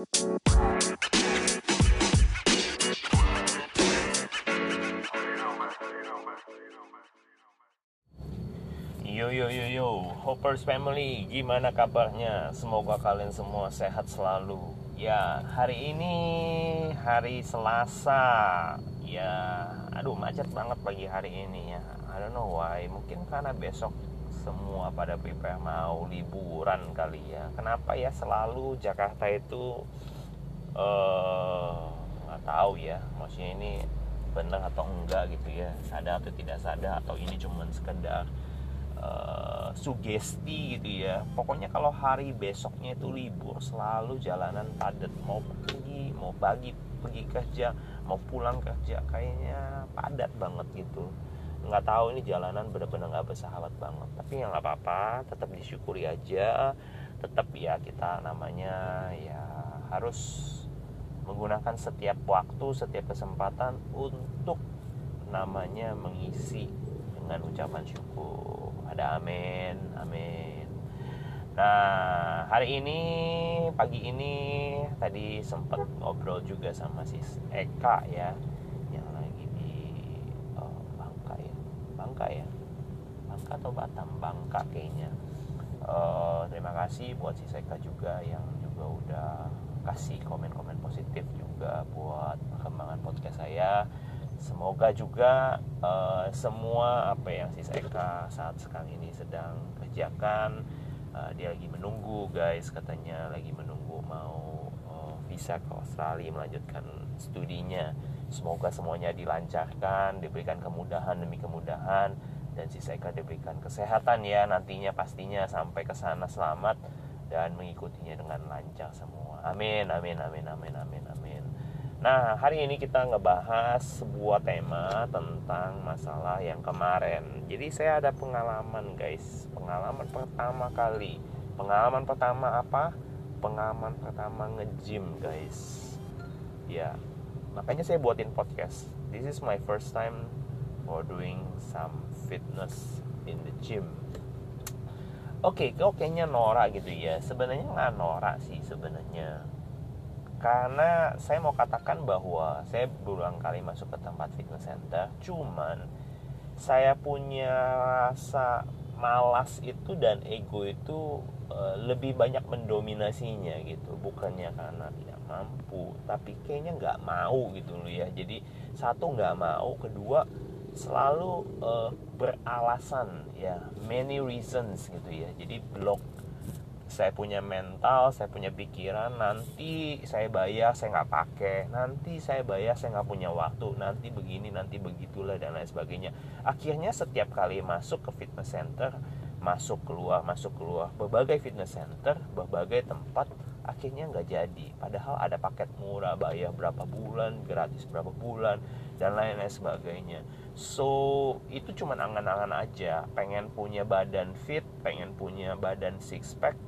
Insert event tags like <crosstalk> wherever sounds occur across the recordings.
Yo yo yo yo, Hoppers Family, gimana kabarnya? Semoga kalian semua sehat selalu. Ya, hari ini hari Selasa. Ya, aduh macet banget pagi hari ini ya. I don't know why. Mungkin karena besok semua pada prepare mau liburan kali ya. Kenapa ya selalu Jakarta itu eh nggak tahu ya. Maksudnya ini benar atau enggak gitu ya. Sadar atau tidak sadar atau ini cuma sekedar uh, sugesti gitu ya pokoknya kalau hari besoknya itu libur selalu jalanan padat mau pergi mau pagi pergi kerja mau pulang kerja kayaknya padat banget gitu nggak tahu ini jalanan benar-benar nggak bersahabat banget. Tapi ya nggak apa-apa tetap disyukuri aja. Tetap ya kita namanya ya harus menggunakan setiap waktu setiap kesempatan untuk namanya mengisi dengan ucapan syukur. Ada amin amin. Nah hari ini pagi ini tadi sempat ngobrol juga sama si Eka ya yang lagi di uh, Bangka ya Bangka ya. Bangka atau Batam? Bangka kayaknya. Uh, terima kasih buat si Eka juga yang juga udah kasih komen-komen positif juga buat perkembangan podcast saya. Semoga juga uh, semua apa yang si Eka saat sekarang ini sedang kerjakan uh, dia lagi menunggu guys katanya lagi menunggu mau uh, visa ke Australia melanjutkan studinya semoga semuanya dilancarkan diberikan kemudahan demi kemudahan dan si Eka diberikan kesehatan ya nantinya pastinya sampai ke sana selamat dan mengikutinya dengan lancar semua amin amin amin amin amin amin Nah, hari ini kita ngebahas sebuah tema tentang masalah yang kemarin. Jadi saya ada pengalaman, guys. Pengalaman pertama kali. Pengalaman pertama apa? Pengalaman pertama nge-gym, guys. Ya. Makanya saya buatin podcast. This is my first time for doing some fitness in the gym. Oke, okay, kok kayaknya norak gitu ya. Sebenarnya nggak norak sih sebenarnya karena saya mau katakan bahwa saya berulang kali masuk ke tempat fitness center cuman saya punya rasa malas itu dan ego itu uh, lebih banyak mendominasinya gitu. Bukannya karena tidak mampu tapi kayaknya nggak mau gitu loh ya. Jadi satu nggak mau kedua selalu uh, beralasan ya. Many reasons gitu ya. Jadi blok saya punya mental, saya punya pikiran, nanti saya bayar, saya nggak pakai, nanti saya bayar, saya nggak punya waktu, nanti begini, nanti begitulah dan lain sebagainya. Akhirnya setiap kali masuk ke fitness center, masuk keluar, masuk keluar, berbagai fitness center, berbagai tempat, akhirnya nggak jadi. Padahal ada paket murah, bayar berapa bulan, gratis berapa bulan, dan lain-lain sebagainya. So itu cuma angan-angan aja, pengen punya badan fit, pengen punya badan six pack,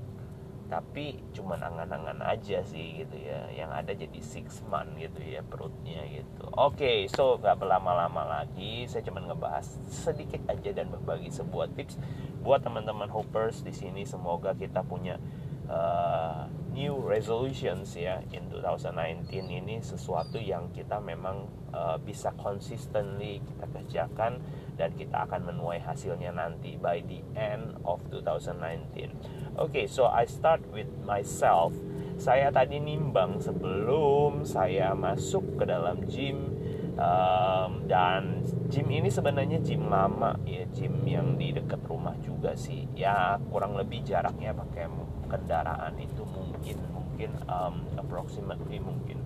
tapi cuman angan-angan aja sih gitu ya. Yang ada jadi six month gitu ya perutnya gitu. Oke okay, so nggak berlama-lama lagi. Saya cuman ngebahas sedikit aja dan berbagi sebuah tips buat teman-teman hoppers di sini. Semoga kita punya uh, new resolutions ya in 2019 ini. Sesuatu yang kita memang uh, bisa consistently kita kerjakan dan kita akan menuai hasilnya nanti by the end of 2019 Oke, okay, so I start with myself. Saya tadi nimbang sebelum saya masuk ke dalam gym um, dan gym ini sebenarnya gym lama ya, gym yang di dekat rumah juga sih. Ya kurang lebih jaraknya pakai kendaraan itu mungkin mungkin um, approximately mungkin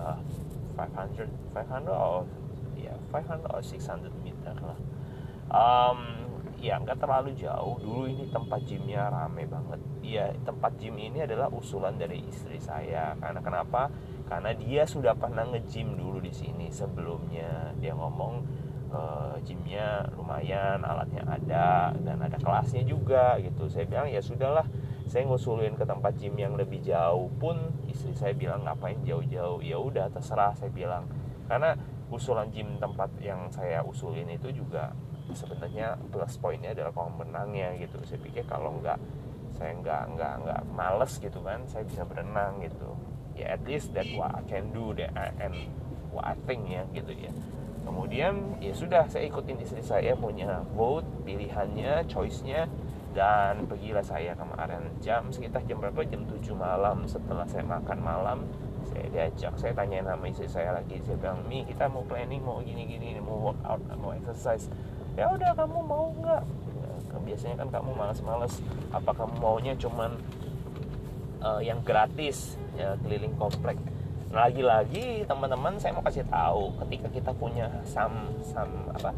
uh, 500 500 or ya yeah, 500 or 600 meter lah. Um, ya nggak terlalu jauh. Dulu ini tempat gymnya rame banget. Iya tempat gym ini adalah usulan dari istri saya. Karena kenapa? Karena dia sudah pernah nge-gym dulu di sini. Sebelumnya dia ngomong uh, gymnya lumayan alatnya ada dan ada kelasnya juga gitu. Saya bilang ya sudahlah saya ngusulin ke tempat gym yang lebih jauh pun. Istri saya bilang ngapain jauh-jauh? Ya udah terserah saya bilang. Karena usulan gym tempat yang saya usulin itu juga sebenarnya plus poinnya adalah kolam berenangnya gitu. Saya pikir kalau nggak saya nggak nggak nggak males gitu kan saya bisa berenang gitu. Ya at least that what I can do that and what I think ya gitu ya. Kemudian ya sudah saya ikutin istri saya punya vote pilihannya choice-nya dan pergilah saya kemarin jam sekitar jam berapa? Jam 7 malam. Setelah saya makan malam saya diajak saya tanya nama istri saya lagi. Saya bilang mi kita mau planning mau gini gini mau workout mau exercise ya udah kamu mau nggak? Ya, biasanya kan kamu males-males. Apa kamu maunya cuman uh, yang gratis ya keliling komplek? Lagi-lagi teman-teman saya mau kasih tahu ketika kita punya sam sam apa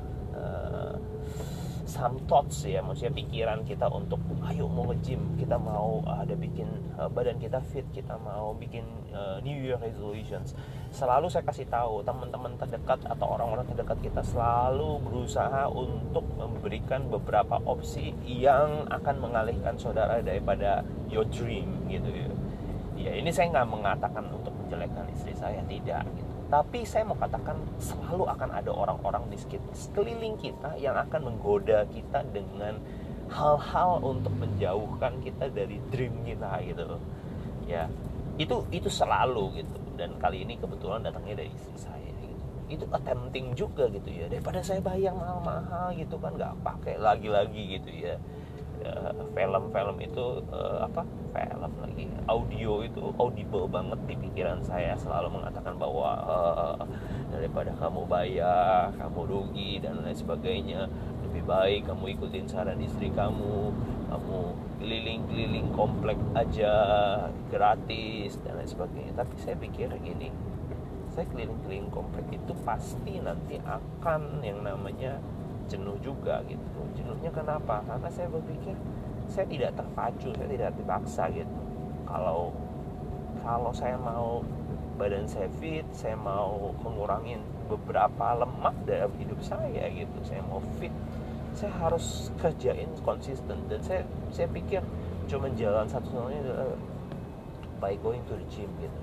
some thoughts ya maksudnya pikiran kita untuk ayo mau nge-gym kita mau ada bikin uh, badan kita fit kita mau bikin uh, new year resolutions. Selalu saya kasih tahu teman-teman terdekat atau orang-orang terdekat kita selalu berusaha untuk memberikan beberapa opsi yang akan mengalihkan saudara daripada your dream gitu ya. Ya ini saya nggak mengatakan untuk menjelekkan istri saya tidak gitu tapi saya mau katakan selalu akan ada orang-orang di sekeliling kita yang akan menggoda kita dengan hal-hal untuk menjauhkan kita dari dream kita gitu. Ya itu itu selalu gitu. Dan kali ini kebetulan datangnya dari istri saya gitu. Itu attempting juga gitu ya. Daripada saya bayar mahal-mahal gitu kan nggak pakai lagi-lagi gitu ya film-film itu uh, apa film lagi audio itu audible banget di pikiran saya. Selalu mengatakan bahwa uh, daripada kamu bayar kamu rugi dan lain sebagainya lebih baik kamu ikutin saran istri kamu kamu keliling-keliling komplek aja gratis dan lain sebagainya. Tapi saya pikir gini saya keliling-keliling komplek itu pasti nanti akan yang namanya jenuh juga gitu. Jenuhnya kenapa? Karena saya berpikir saya tidak terpacu saya tidak dipaksa gitu. Kalau kalau saya mau badan saya fit saya mau mengurangi beberapa lemak dalam hidup saya gitu. Saya mau fit saya harus kerjain konsisten. Dan saya saya pikir cuma jalan satu-satunya adalah by going to the gym gitu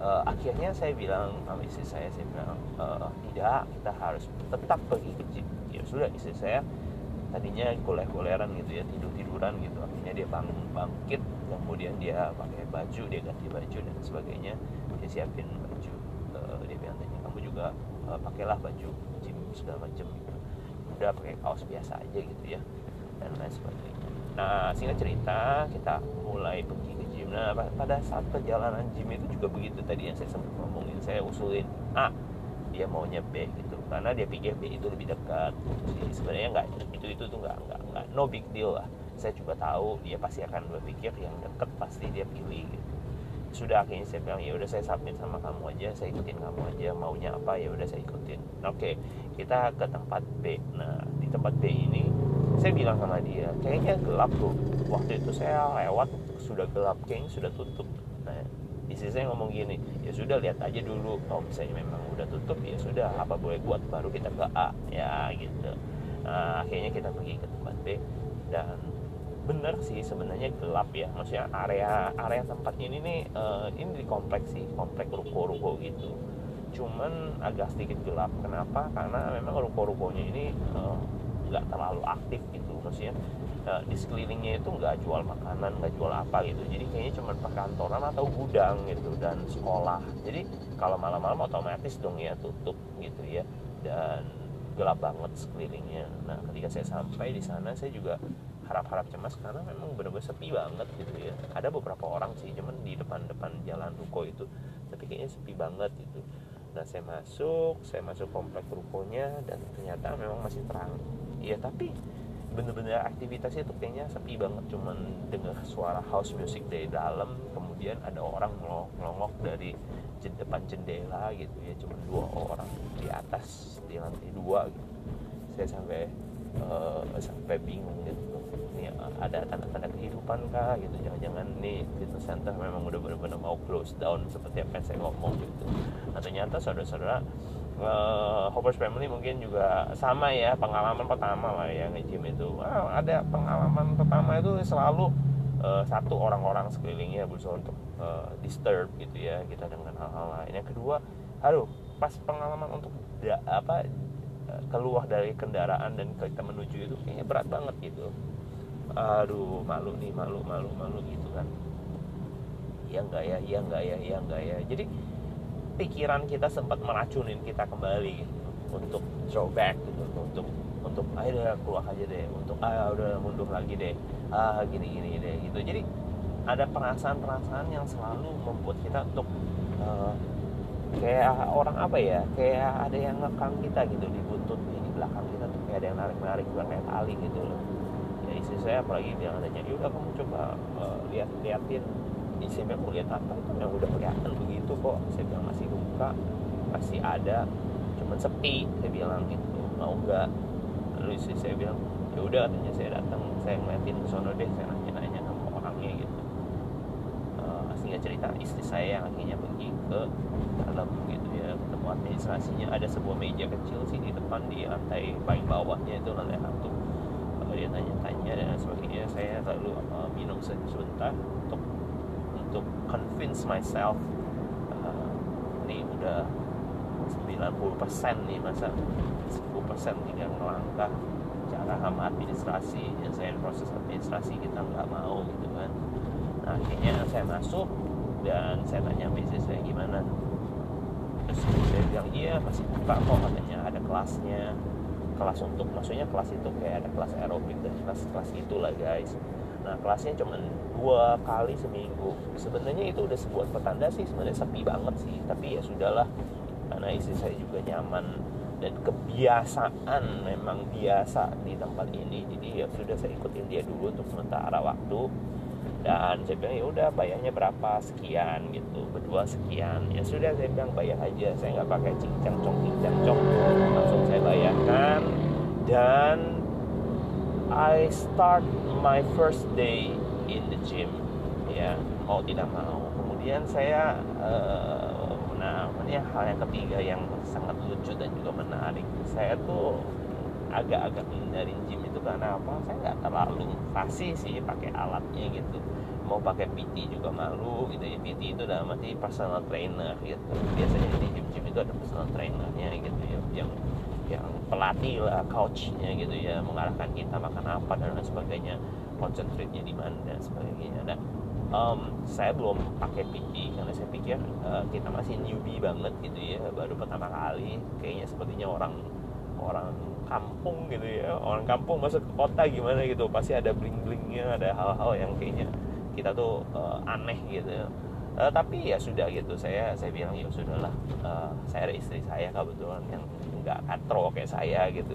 uh, akhirnya saya bilang sama istri saya saya bilang uh, tidak kita harus tetap pergi ke gym. Ya sudah istri saya tadinya kuliah-kuliaran gitu ya tidur tiduran gitu. Akhirnya dia bangun bangkit kemudian dia pakai baju dia ganti baju dan sebagainya. Dia siapin baju uh, dia bilang tanya kamu juga uh, pakailah baju gym segala macam gitu. Udah pakai kaos biasa aja gitu ya dan lain sebagainya. Nah singkat cerita kita mulai pergi nah pada saat perjalanan gym itu juga begitu tadi yang saya sempat ngomongin saya usulin A dia maunya B gitu. Karena dia pikir B itu lebih dekat jadi sebenarnya nggak itu itu tuh nggak nggak nggak no big deal lah. Saya juga tahu dia pasti akan berpikir yang dekat pasti dia pilih gitu. Sudah akhirnya saya bilang ya udah saya submit sama kamu aja saya ikutin kamu aja maunya apa ya udah saya ikutin. Oke kita ke tempat B. Nah di tempat B ini saya bilang sama dia kayaknya gelap tuh. Waktu itu saya lewat sudah gelap kayaknya sudah tutup. Nah istri saya ngomong gini ya sudah lihat aja dulu. Kalau misalnya memang udah tutup ya sudah. Apa boleh buat baru kita ke A ya gitu. Nah, akhirnya kita pergi ke tempat B. Dan bener sih sebenarnya gelap ya. Maksudnya area area tempatnya ini nih uh, ini di kompleks sih komplek ruko-ruko gitu. Cuman agak sedikit gelap. Kenapa? Karena memang ruko-rukonya ini uh, nggak terlalu aktif gitu. Maksudnya uh, di sekelilingnya itu nggak jual makanan nggak jual apa gitu. Jadi kayaknya cuma perkantoran atau gudang gitu dan sekolah. Jadi kalau malam-malam otomatis dong ya tutup gitu ya. Dan gelap banget sekelilingnya. Nah ketika saya sampai di sana saya juga harap-harap cemas karena memang benar-benar sepi banget gitu ya. Ada beberapa orang sih cuman di depan-depan jalan ruko itu. Tapi kayaknya sepi banget gitu. Nah saya masuk saya masuk komplek rukonya dan ternyata memang masih terang ya tapi bener-bener aktivitasnya tuh kayaknya sepi banget. Cuman dengar suara house music dari dalam kemudian ada orang ngelongok dari depan jendela gitu ya. Cuma dua orang di atas di lantai dua gitu. Saya sampai uh, sampai bingung gitu. Ini ada tanda-tanda kehidupan kah gitu? Jangan-jangan nih fitness center memang udah benar-benar mau close down seperti apa yang saya ngomong gitu. Nah ternyata saudara-saudara uh, Hoppers Family mungkin juga sama ya pengalaman pertama lah ya nge-gym itu. Wow, ada pengalaman pertama itu selalu uh, satu orang-orang sekelilingnya berusaha untuk uh, disturb gitu ya kita dengan hal-hal lain. Yang kedua aduh pas pengalaman untuk da, apa keluar dari kendaraan dan kita menuju itu kayaknya berat banget gitu. Aduh malu nih malu malu malu gitu kan. Iya enggak ya iya enggak ya iya enggak ya. Jadi pikiran kita sempat meracunin kita kembali untuk throwback gitu untuk untuk udah keluar aja deh untuk ah udah mundur lagi deh ah gini gini deh gitu. Jadi ada perasaan-perasaan yang selalu membuat kita untuk uh, kayak orang apa ya kayak ada yang ngekang kita gitu di di belakang kita tuh kayak ada yang narik-narik kayak tali gitu ya istri saya apalagi bilang adanya ya udah kamu coba uh, lihat liatin saya aku lihat apa itu yang udah kelihatan begitu kok. Saya bilang masih buka masih ada cuman sepi saya bilang gitu. Mau nggak? Lalu istri saya bilang ya udah katanya. Saya datang saya ngeliatin ke sono deh saya nanya-nanya sama orangnya gitu. Uh, sehingga cerita istri saya yang akhirnya pergi ke dalam gitu ya ketemu administrasinya. Ada sebuah meja kecil sih di depan di lantai paling bawahnya itu lantai satu. Dia tanya-tanya dan sebagainya. Saya lalu uh, minum sebentar untuk untuk convince myself uh, nih udah 90% nih masa 10% tinggal ngelangkah cara sama administrasi. Yang saya proses administrasi kita nggak mau gitu kan. Nah akhirnya saya masuk dan saya tanya bisnis saya gimana. Terus saya bilang iya masih buka kok katanya ada kelasnya. Kelas untuk maksudnya kelas itu kayak ada kelas aerobik dan kelas kelas itulah guys nah kelasnya cuma dua kali seminggu. Sebenarnya itu udah sebuah petanda sih sebenarnya sepi banget sih. Tapi ya sudahlah karena istri saya juga nyaman. Dan kebiasaan memang biasa di tempat ini. Jadi ya sudah saya ikutin dia dulu untuk sementara waktu. Dan saya bilang ya udah bayarnya berapa? Sekian gitu. Berdua sekian. Ya sudah saya bilang bayar aja. Saya nggak pakai cincang cong cincang cong. Langsung saya bayarkan. Dan I start my first day in the gym. Ya mau tidak mau. Kemudian saya uh, nah ini hal yang ketiga yang sangat lucu dan juga menarik. Saya tuh agak-agak menghindari gym itu karena apa? Saya nggak terlalu fasih sih pakai alatnya gitu. Mau pakai PT juga malu gitu ya. PT itu udah mati personal trainer gitu. Biasanya di gym-gym itu ada personal trainernya gitu ya yang yang pelatih lah coachnya gitu ya mengarahkan kita makan apa dan lain sebagainya concentrate-nya di mana dan sebagainya. Dan um, saya belum pakai PT karena saya pikir uh, kita masih newbie banget gitu ya baru pertama kali kayaknya sepertinya orang orang kampung gitu ya orang kampung masuk ke kota gimana gitu pasti ada bling blingnya ada hal-hal yang kayaknya kita tuh uh, aneh gitu uh, tapi ya sudah gitu. Saya saya bilang ya sudahlah uh, saya ada istri saya kebetulan yang nggak katro kayak saya gitu.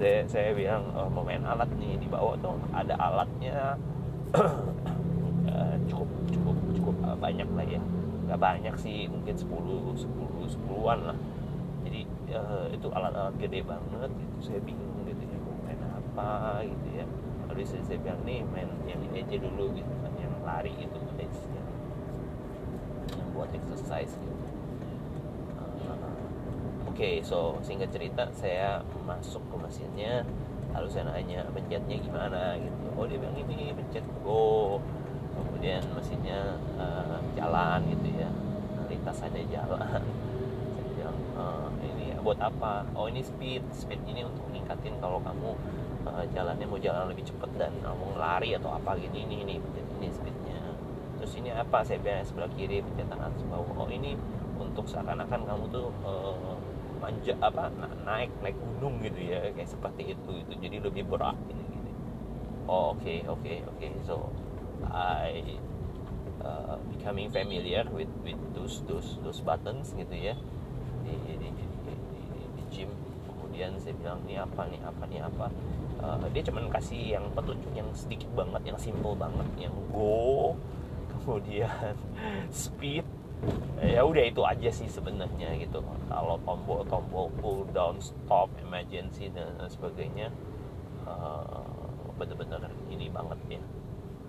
Saya saya bilang oh, mau main alat nih di bawah tuh ada alatnya. Uh, cukup cukup cukup banyak lah ya. Nggak banyak sih mungkin 10 10 10-an lah. Jadi uh, itu alat-alat gede banget gitu. Saya bingung gitu ya mau main apa gitu ya. Lalu saya, saya bilang nih main yang ini aja dulu gitu kan yang lari itu guys buat exercise gitu. Uh, oke okay, so singkat cerita saya masuk ke mesinnya lalu saya nanya pencetnya gimana? Gitu. Oh dia bilang ini pencet go. Kemudian mesinnya uh, jalan gitu ya. Lintasannya jalan. <laughs> Uh, ini buat apa? Oh ini speed. Speed ini untuk meningkatin kalau kamu uh, jalannya mau jalan lebih cepat dan mau lari atau apa gini ini ini ini speednya terus ini apa? Saya bilang sebelah kiri pencetan atas bawah. Oh ini untuk seakan-akan kamu tuh uh, manja apa naik naik gunung gitu ya kayak seperti itu itu jadi lebih berat ini gini oh oke okay, oke okay, oke. Okay. so I uh, becoming familiar with with those those those buttons gitu ya di di, di, di, di, di gym. Kemudian saya bilang ini apa nih apa nih apa? Uh, dia cuma kasih yang petunjuk yang sedikit banget yang simple banget yang go kemudian <laughs> speed ya udah itu aja sih sebenarnya gitu. Kalau tombol tombol pull down stop emergency dan sebagainya uh, bener-bener ini banget ya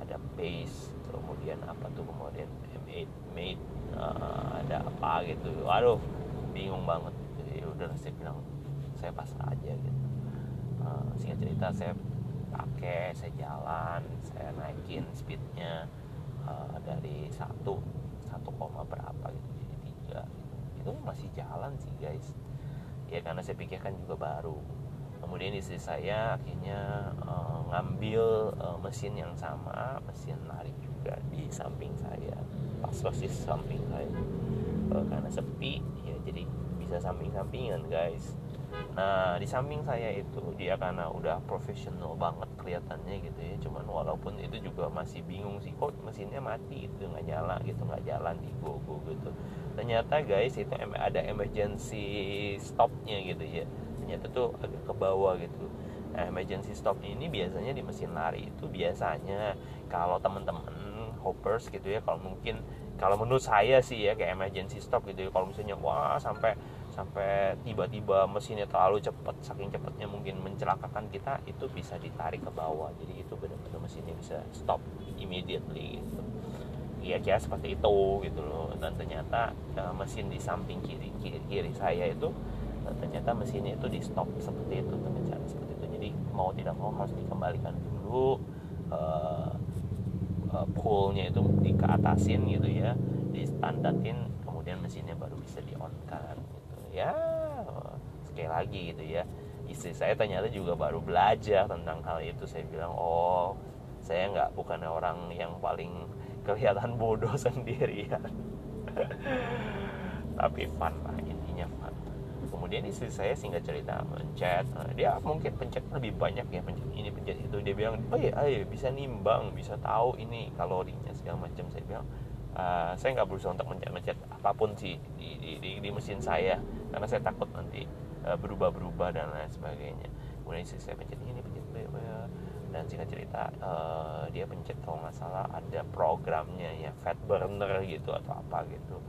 ada pace kemudian apa tuh kemudian made made uh, ada apa gitu. Waduh bingung banget. Jadi udah saya bilang saya pasrah aja gitu. Uh, singkat cerita saya pakai saya jalan saya naikin speednya uh, dari satu satu koma berapa gitu jadi tiga itu masih jalan sih guys. Ya karena saya pikirkan juga baru. Kemudian istri saya akhirnya uh, ngambil uh, mesin yang sama mesin lari juga di samping saya pas persis samping saya. Uh, karena sepi ya jadi bisa samping-sampingan guys nah di samping saya itu dia karena udah profesional banget kelihatannya gitu ya. Cuman walaupun itu juga masih bingung sih kok mesinnya mati itu nggak nyala gitu nggak jalan di go go gitu. Ternyata guys itu ada emergency stopnya gitu ya. Ternyata tuh agak ke bawah gitu. Nah, emergency stop ini biasanya di mesin lari itu biasanya kalau teman-teman hoppers gitu ya kalau mungkin kalau menurut saya sih ya kayak emergency stop gitu ya. Kalau misalnya wah sampai sampai tiba-tiba mesinnya terlalu cepat saking cepatnya mungkin mencelakakan kita itu bisa ditarik ke bawah. Jadi itu benar-benar mesinnya bisa stop immediately gitu. Ya kira seperti itu gitu loh. Dan ternyata uh, mesin di samping kiri, kiri kiri saya itu uh, ternyata mesinnya itu di stop seperti itu dengan cara seperti itu. Jadi mau tidak mau harus dikembalikan dulu uh, uh, pullnya itu dikeatasin gitu ya di standarin kemudian mesinnya baru bisa di on kan ya sekali lagi gitu ya. Istri saya ternyata juga baru belajar tentang hal itu. Saya bilang oh saya nggak bukan orang yang paling kelihatan bodoh <laughs> sendirian. <laughs> Tapi fun lah intinya fun. Kemudian istri saya singkat cerita mencet. Nah, dia mungkin pencet lebih banyak ya pencet ini pencet itu. Dia bilang oh iya, ayo bisa nimbang bisa tahu ini kalorinya segala macam. Saya bilang uh, saya nggak berusaha untuk mencet-mencet apa pun sih di, di, di, di mesin saya karena saya takut nanti uh, berubah-berubah dan lain sebagainya. Kemudian istri saya pencet ini pencet dan singkat cerita uh, dia pencet kalau nggak salah ada programnya ya fat burner gitu atau apa gitu.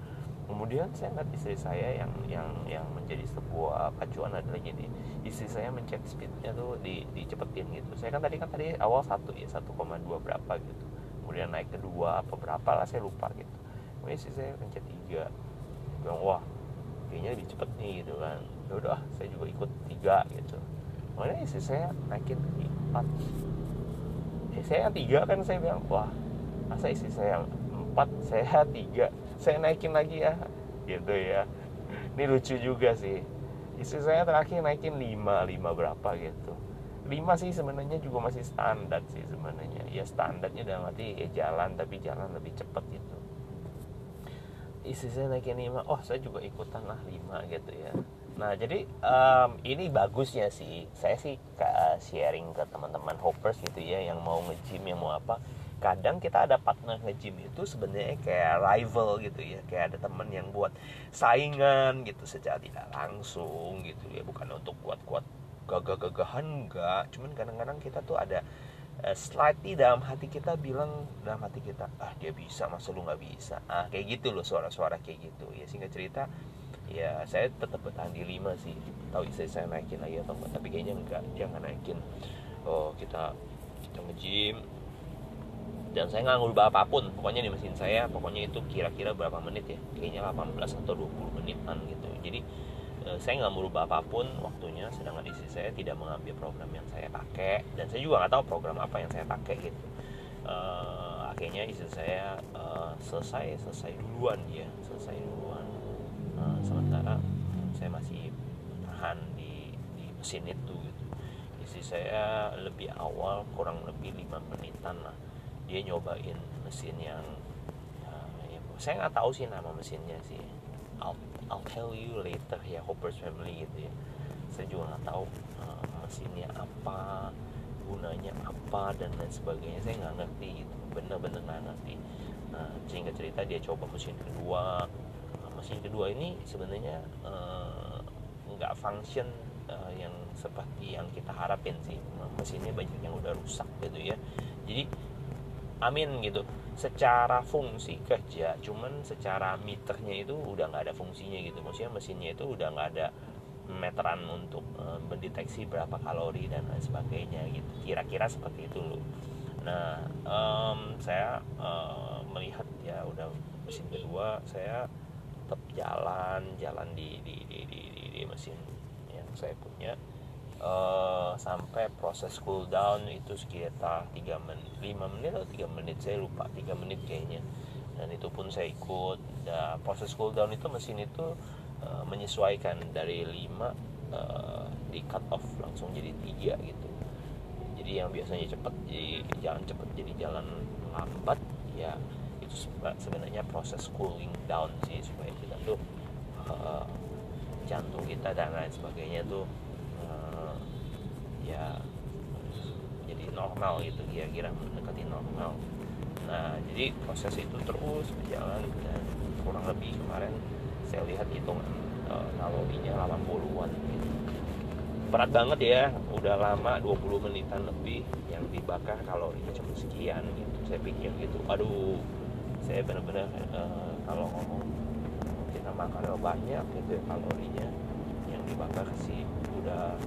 Kemudian saya ngeliat istri saya yang yang yang menjadi sebuah pacuan adalah gini. Istri saya mencet speednya tuh di dicepetin gitu. Saya kan tadi kan tadi awal satu ya 1,2 berapa gitu. Kemudian naik kedua apa berapa lah saya lupa gitu. Kemudian istri saya pencet tiga. Bilang wah kayaknya lebih cepet nih gitu kan. Ya udah saya juga ikut tiga gitu. Kemudian istri saya naikin ke empat. Eh, saya yang tiga kan saya bilang wah masa istri saya empat <laughs> saya tiga? Saya naikin lagi ya. Gitu ya. Ini lucu juga sih. Istri saya terakhir naikin lima lima berapa gitu. Lima sih sebenarnya juga masih standar sih sebenarnya. Ya standarnya dalam arti ya jalan tapi jalan lebih cepat gitu istri saya naikin lima oh saya juga ikutan lah lima gitu ya. Nah jadi um, ini bagusnya sih. Saya sih sharing ke teman-teman hoppers gitu ya yang mau nge-gym yang mau apa. Kadang kita ada partner nge-gym itu sebenarnya kayak rival gitu ya. Kayak ada teman yang buat saingan gitu secara tidak langsung gitu ya. Bukan untuk kuat-kuat gagah-gagahan enggak. Cuman kadang-kadang kita tuh ada uh, slightly dalam hati kita bilang dalam hati kita ah dia bisa masa lu nggak bisa? Ah kayak gitu loh suara-suara kayak gitu. Ya sehingga cerita ya saya tetap bertahan di lima sih. Tahu istri saya naikin lagi atau enggak tapi kayaknya enggak jangan naikin. Oh kita kita nge-gym dan saya nggak ngubah apa pun. Pokoknya di mesin saya pokoknya itu kira-kira berapa menit ya? Kayaknya 18 atau 20 menitan gitu. Jadi saya nggak merubah apa pun waktunya sedangkan istri saya tidak mengambil program yang saya pakai dan saya juga nggak tahu program apa yang saya pakai gitu. Uh, akhirnya istri saya uh, selesai selesai duluan dia selesai duluan. Uh, sementara saya masih tahan di, di mesin itu gitu. Istri saya lebih awal kurang lebih lima menitan lah. Dia nyobain mesin yang ya, saya nggak tahu sih nama mesinnya sih I'll tell you later ya Hoppers Family gitu ya. Saya juga nggak tahu uh, mesinnya apa gunanya apa dan lain sebagainya. Saya nggak ngerti gitu bener-bener nggak ngerti. Nah sehingga cerita dia coba mesin kedua. Nah, mesin kedua ini sebenarnya uh, nggak function uh, yang seperti yang kita harapin sih. Mesinnya banyak yang udah rusak gitu ya. Jadi amin gitu secara fungsi kerja cuman secara meternya itu udah nggak ada fungsinya gitu. Maksudnya mesinnya itu udah nggak ada meteran untuk uh, mendeteksi berapa kalori dan lain sebagainya gitu. Kira-kira seperti itu loh nah um, saya uh, melihat ya udah mesin kedua saya tetap jalan jalan di di di di, di, di mesin yang saya punya uh, sampai proses cool down itu sekitar 3 menit 5 menit atau 3 menit saya lupa 3 menit kayaknya. Dan itu pun saya ikut. Dan proses cool down itu mesin itu uh, menyesuaikan dari 5 uh, eh, di cut off langsung jadi 3 gitu. Jadi yang biasanya cepat jadi jalan cepat jadi jalan lambat ya itu sebenarnya proses cooling down sih supaya kita tuh uh, jantung kita dan lain sebagainya tuh uh, ya jadi normal gitu kira-kira mendekati normal. Nah jadi proses itu terus berjalan dan kurang lebih kemarin saya lihat hitungan uh, kalorinya 80-an gitu berat banget ya udah lama 20 menitan lebih yang dibakar kalorinya cuma sekian gitu. Saya pikir gitu. Aduh saya benar-benar uh, kalau ngomong kita makan banyak gitu ya kalorinya yang dibakar sih udah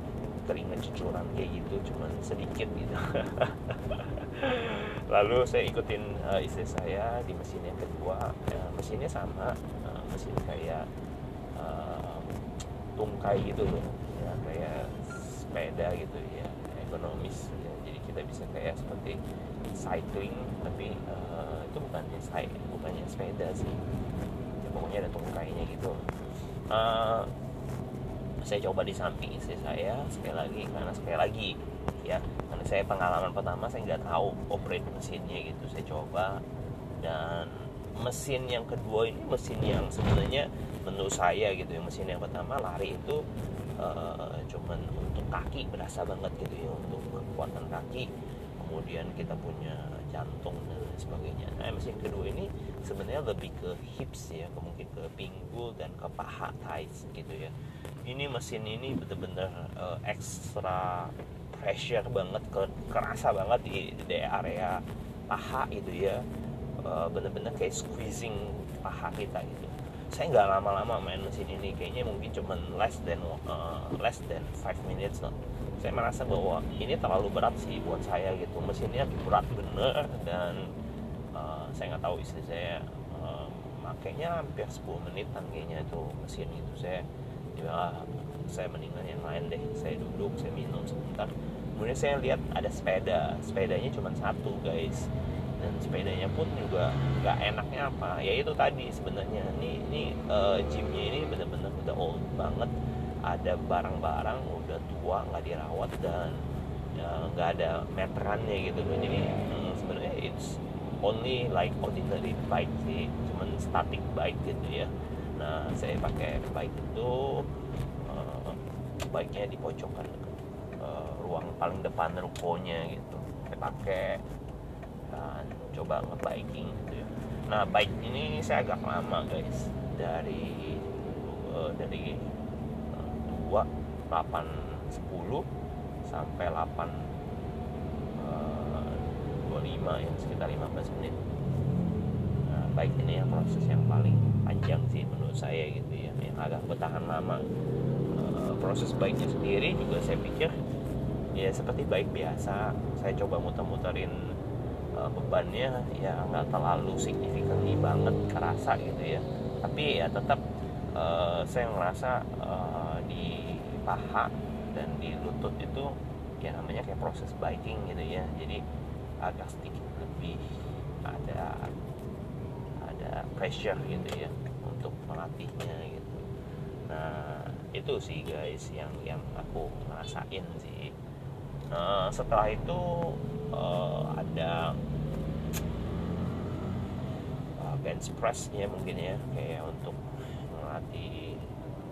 keringet cucuran kayak gitu cuman sedikit gitu. <laughs> Lalu saya ikutin uh, istri saya di mesin yang kedua. Ya, mesinnya sama uh, mesin kayak uh, tungkai gitu loh. Ya kayak sepeda gitu ya ekonomis ya. jadi kita bisa kayak seperti cycling tapi uh, itu bukannya bukannya sepeda sih. Ya, pokoknya ada tungkainya gitu. Uh, saya coba di samping istri saya sekali lagi karena sekali lagi ya karena saya pengalaman pertama saya nggak tahu operate mesinnya gitu. Saya coba dan mesin yang kedua ini mesin yang sebenarnya menurut saya gitu ya mesin yang pertama lari itu uh, cuman untuk kaki berasa banget gitu ya untuk kekuatan kaki. Kemudian kita punya jantung dan lain sebagainya. Nah mesin kedua ini sebenarnya lebih ke hips ya mungkin ke pinggul dan ke paha thighs gitu ya ini mesin ini bener-bener uh, ekstra pressure banget ke kerasa banget di, di area paha gitu ya. Uh, bener-bener kayak squeezing paha kita gitu. Saya nggak lama-lama main mesin ini kayaknya mungkin cuma less than uh, less than 5 minutes no. saya merasa bahwa ini terlalu berat sih buat saya gitu. Mesinnya berat bener dan uh, saya nggak tahu istri saya uh, makanya hampir 10 menitan kayaknya itu mesin itu. Saya ya saya mendingan yang lain deh saya duduk saya minum sebentar. Kemudian saya lihat ada sepeda sepedanya cuma satu guys. Dan sepedanya pun juga nggak enaknya apa. Ya itu tadi sebenarnya ini ini uh, gymnya ini bener-bener udah old banget. Ada barang-barang udah tua nggak dirawat dan ya, nggak ya, ada meterannya gitu jadi hmm, sebenarnya it's only like ordinary bike sih cuman static bike gitu ya nah saya pakai bike itu uh, bike-nya di pojokan uh, ruang paling depan rukonya gitu. Saya pakai dan coba ngebiking gitu ya. Nah bike ini saya agak lama guys. Dari uh, dari uh, 2 8 10 sampai 8 uh, 25 ya sekitar 15 menit. Nah, bike ini yang proses yang paling panjang sih menurut saya gitu ya. Yang agak bertahan lama. Uh, proses baiknya sendiri juga saya pikir ya seperti baik biasa. Saya coba muter-muterin uh, bebannya ya nggak terlalu signifikan banget kerasa gitu ya. Tapi ya tetap uh, saya ngerasa uh, di paha dan di lutut itu ya namanya kayak proses biking gitu ya. Jadi agak sedikit lebih ada pressure gitu ya untuk melatihnya gitu nah itu sih guys yang yang aku ngerasain sih nah, setelah itu uh, ada uh, bench pressnya mungkin ya kayak untuk ngelatih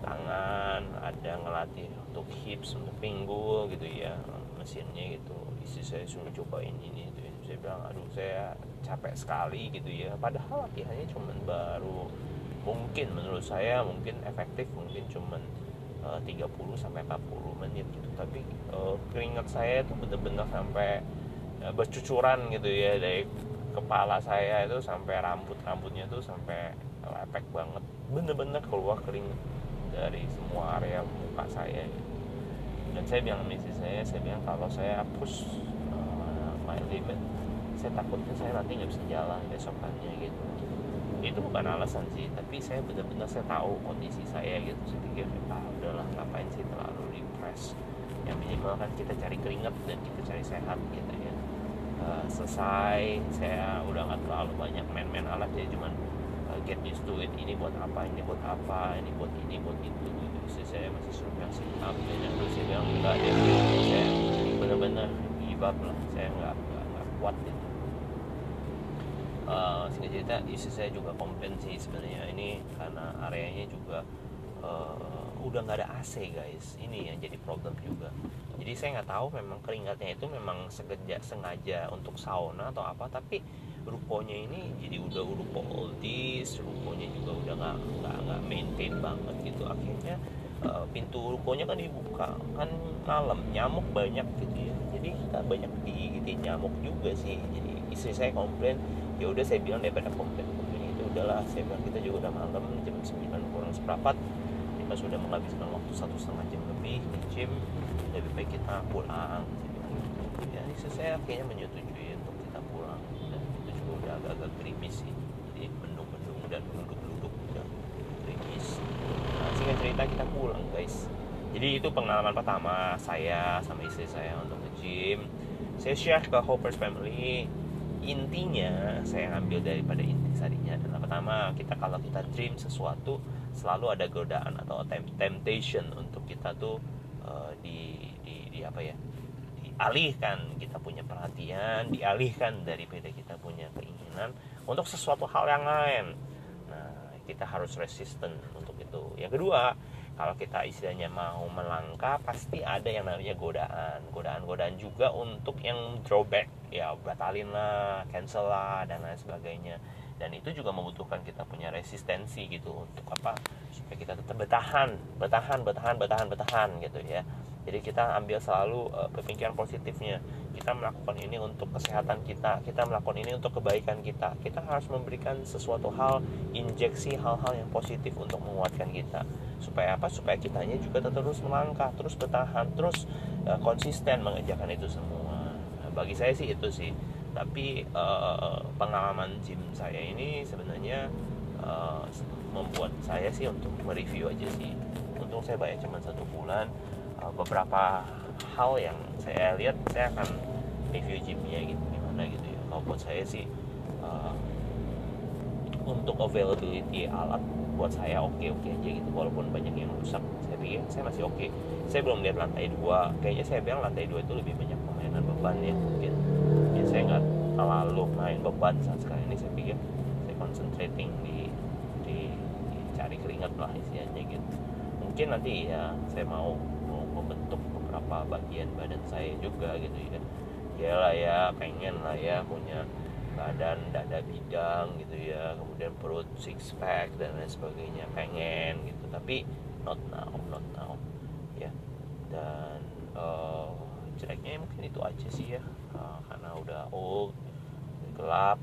tangan ada ngelatih untuk hips untuk pinggul gitu ya mesinnya gitu istri saya suruh cobain ini ya. Saya bilang aduh saya capek sekali gitu ya. Padahal latihannya cuman baru mungkin menurut saya mungkin efektif mungkin cuman uh, 30 sampai 40 menit gitu. Tapi uh, keringat saya itu bener-bener sampai uh, bercucuran gitu ya dari kepala saya itu sampai rambut rambutnya tuh sampai lepek banget. Bener-bener keluar keringat dari semua area muka saya. Gitu. dan saya bilang misi saya saya bilang kalau saya push my limit saya takutnya saya nanti nggak bisa jalan besokannya gitu. Itu bukan alasan sih tapi saya benar-benar saya tahu kondisi saya gitu. Saya pikir ah udahlah ngapain sih terlalu depress yang minimal kan kita cari keringat dan kita cari sehat gitu ya. Uh, selesai saya udah nggak terlalu banyak main-main alat ya cuman uh, get used to it. Ini buat apa ini buat apa ini buat ini buat itu gitu. Istri saya masih suruh bilang sit up dan terus saya bilang enggak deh saya benar-benar give up lah saya nggak nggak kuat gitu uh, singkat cerita istri saya juga komplain sebenarnya. Ini karena areanya juga uh, udah nggak ada AC guys. Ini yang jadi problem juga. Jadi saya nggak tahu memang keringatnya itu memang sengaja sengaja untuk sauna atau apa tapi rukonya ini jadi udah ruko oldies rukonya juga udah nggak nggak maintain banget gitu. Akhirnya uh, pintu rukonya kan dibuka kan malam nyamuk banyak gitu ya. Jadi kita banyak digigit nyamuk juga sih. Jadi istri saya komplain ya udah saya bilang daripada komplain komplain itu udahlah. Saya bilang kita juga udah malam jam 9 kurang seperempat. Kita sudah menghabiskan waktu satu setengah jam lebih di gym lebih baik kita pulang. Ya istri saya kayaknya menyetujui untuk kita pulang. Dan itu juga udah agak-agak gerimis sih jadi mendung-mendung dan duduk-duduk udah gerimis nah singkat cerita kita jadi itu pengalaman pertama saya sama istri saya untuk nge-gym. Saya share ke Hoppers Family intinya saya ambil daripada inti sarinya adalah pertama kita kalau kita dream sesuatu selalu ada godaan atau temptation untuk kita tuh uh, di, di di apa ya dialihkan kita punya perhatian dialihkan daripada kita punya keinginan untuk sesuatu hal yang lain. Nah kita harus resisten untuk itu. Yang kedua kalau kita istilahnya mau melangkah pasti ada yang namanya godaan. Godaan-godaan juga untuk yang drawback. Ya batalin lah cancel lah dan lain sebagainya. Dan itu juga membutuhkan kita punya resistensi gitu untuk apa supaya kita tetap bertahan bertahan bertahan bertahan bertahan gitu ya. Jadi kita ambil selalu uh, pemikiran positifnya. Kita melakukan ini untuk kesehatan kita kita melakukan ini untuk kebaikan kita. Kita harus memberikan sesuatu hal injeksi hal-hal yang positif untuk menguatkan kita supaya apa? Supaya kitanya juga terus melangkah terus bertahan terus uh, konsisten mengerjakan itu semua. Nah, bagi saya sih itu sih. Tapi uh, pengalaman gym saya ini sebenarnya uh, membuat saya sih untuk mereview aja sih. Untung saya bayar cuma satu bulan. Uh, beberapa hal yang saya lihat saya akan review gymnya gitu gimana gitu ya. Kalau buat saya sih uh, untuk availability alat buat saya oke okay oke -okay aja gitu walaupun banyak yang rusak. Saya pikir saya masih oke. Okay. saya belum lihat lantai dua. Kayaknya saya bilang lantai dua itu lebih banyak permainan beban ya mungkin. Ya saya nggak terlalu main beban saat sekarang ini saya pikir saya concentrating di di, di cari keringat lah istilahnya gitu. Mungkin nanti ya saya mau membentuk beberapa bagian badan saya juga gitu ya. Ya lah ya pengen lah ya punya badan dada bidang gitu ya. Kemudian perut six pack dan lain sebagainya. Pengen gitu tapi not now not now. Ya. Dan uh, jeleknya mungkin itu aja sih ya. Uh, karena udah old gelap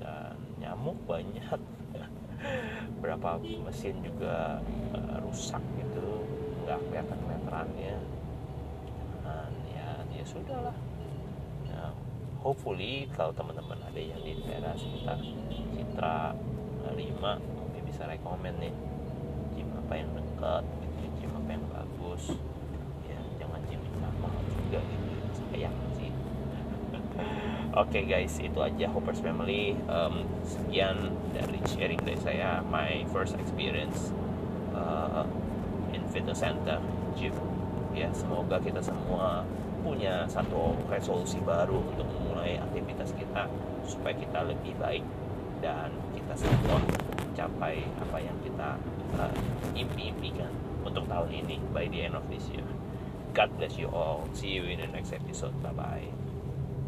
dan nyamuk banyak. <laughs> Berapa mesin juga uh, rusak gitu. Nggak kelihatan meterannya dan ya ya sudah lah. ya, hopefully kalau teman-teman ada yang di daerah sekitar Citra 5 mungkin bisa rekomend nih. Gym apa yang dekat gitu gym apa yang bagus. Ya jangan gym yang mahal juga gitu. Sayang sih. <laughs> Oke guys, itu aja Hoppers Family. Um, sekian dari sharing dari saya, my first experience uh, fitness center gym. Ya semoga kita semua punya satu resolusi baru untuk memulai aktivitas kita supaya kita lebih baik dan kita semua mencapai apa yang kita uh, impi-impikan untuk tahun ini by the end of this year. God bless you all. See you in the next episode. Bye bye.